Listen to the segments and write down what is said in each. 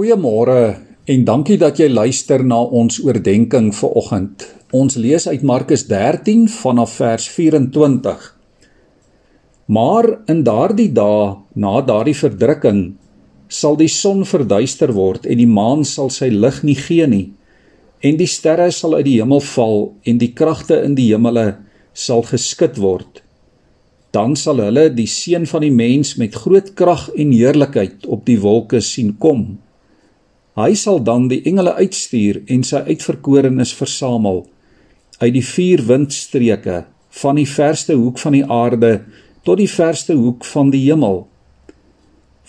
Goeiemôre en dankie dat jy luister na ons oordeenking vir oggend. Ons lees uit Markus 13 vanaf vers 24. Maar in daardie dae, na daardie verdrukking, sal die son verduister word en die maan sal sy lig nie gee nie en die sterre sal uit die hemel val en die kragte in die hemele sal geskit word. Dan sal hulle die seun van die mens met groot krag en heerlikheid op die wolke sien kom. Hy sal dan die engele uitstuur en sy uitverkorenes versamel uit die vier windstreke van die verste hoek van die aarde tot die verste hoek van die hemel.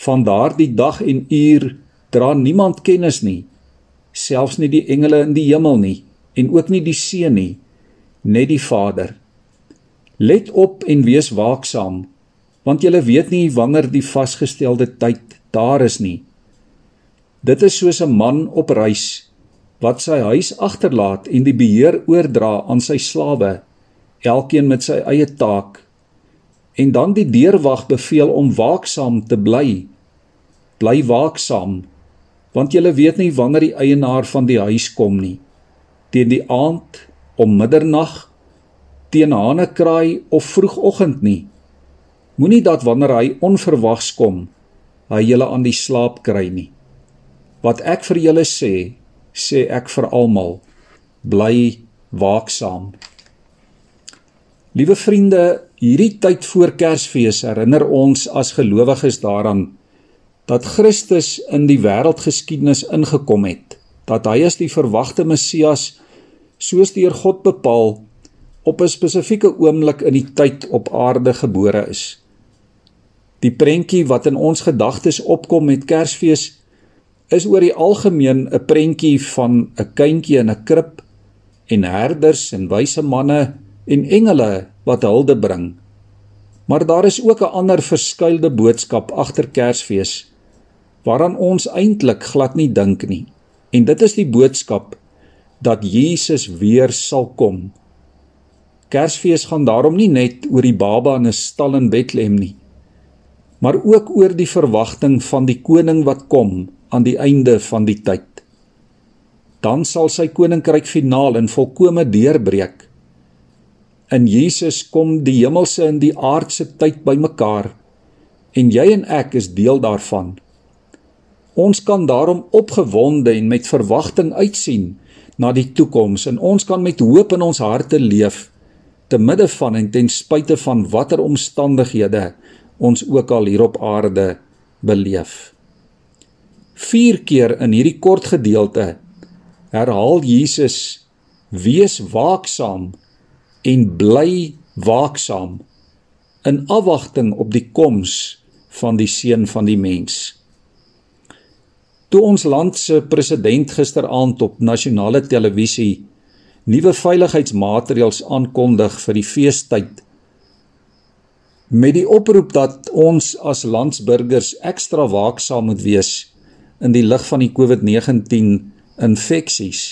Van daardie dag en uur dra niemand kennis nie, selfs nie die engele in die hemel nie en ook nie die seun nie, net die Vader. Let op en wees waaksaam, want jy weet nie wanneer die vasgestelde tyd daar is nie. Dit is soos 'n man op reis wat sy huis agterlaat en die beheer oordra aan sy slawe, elkeen met sy eie taak. En dan die deurwag beveel om waaksaam te bly. Bly waaksaam, want jy weet nie wanneer die eienaar van die huis kom nie. Teen die aand, om middernag, teen hanekraai of vroegoggend nie. Moenie dat wanneer hy onverwags kom, hy julle aan die slaap kry nie. Wat ek vir julle sê, sê ek vir almal: bly waaksaam. Liewe vriende, hierdie tyd voor Kersfees herinner ons as gelowiges daaraan dat Christus in die wêreldgeskiedenis ingekom het, dat hy as die verwagte Messias soos deur God bepaal op 'n spesifieke oomblik in die tyd op aarde gebore is. Die prentjie wat in ons gedagtes opkom met Kersfees is oor die algemeen 'n prentjie van 'n kindjie in 'n krib en herders en wyse manne en engele wat hulde bring. Maar daar is ook 'n ander verskuilde boodskap agter Kersfees waaraan ons eintlik glad nie dink nie. En dit is die boodskap dat Jesus weer sal kom. Kersfees gaan daarom nie net oor die baba in 'n stal in Bethlehem nie, maar ook oor die verwagting van die koning wat kom aan die einde van die tyd. Dan sal sy koninkryk finaal en volkome deurbreek. In Jesus kom die hemelse en die aardse tyd bymekaar en jy en ek is deel daarvan. Ons kan daarom opgewonde en met verwagting uitsien na die toekoms en ons kan met hoop in ons harte leef te midde van en ten spyte van watter omstandighede ons ook al hier op aarde beleef. 4 keer in hierdie kort gedeelte herhaal Jesus wees waaksaam en bly waaksaam in afwagting op die koms van die seun van die mens. Toe ons land se president gisteraand op nasionale televisie nuwe veiligheidsmaatreëls aankondig vir die feestyd met die oproep dat ons as landsburgers ekstra waaksaam moet wees in die lig van die COVID-19 infeksies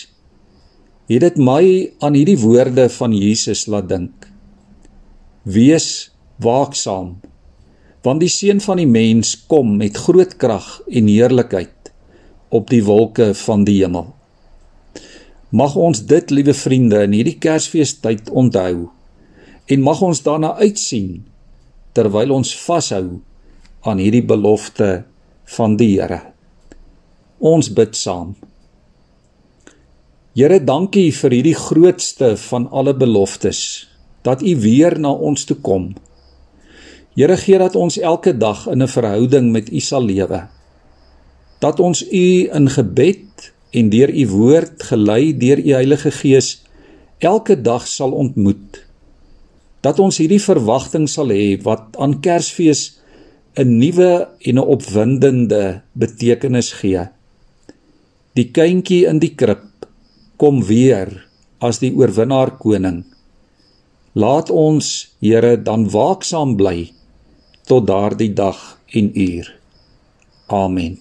het dit my aan hierdie woorde van Jesus laat dink. Wees waaksaam want die seun van die mens kom met groot krag en heerlikheid op die wolke van die hemel. Mag ons dit, liewe vriende, in hierdie Kersfeestyd onthou en mag ons daarna uitsien terwyl ons vashou aan hierdie belofte van die Here. Ons bid saam. Here, dankie vir hierdie grootste van alle beloftes dat U weer na ons toe kom. Here, gee dat ons elke dag in 'n verhouding met U sal lewe. Dat ons U in gebed en deur U woord gelei deur U Heilige Gees elke dag sal ontmoet. Dat ons hierdie verwagting sal hê wat aan Kersfees 'n nuwe en 'n opwindende betekenis gee. Die kindjie in die krib kom weer as die oorwinnaar koning. Laat ons, Here, dan waaksaam bly tot daardie dag en uur. Amen.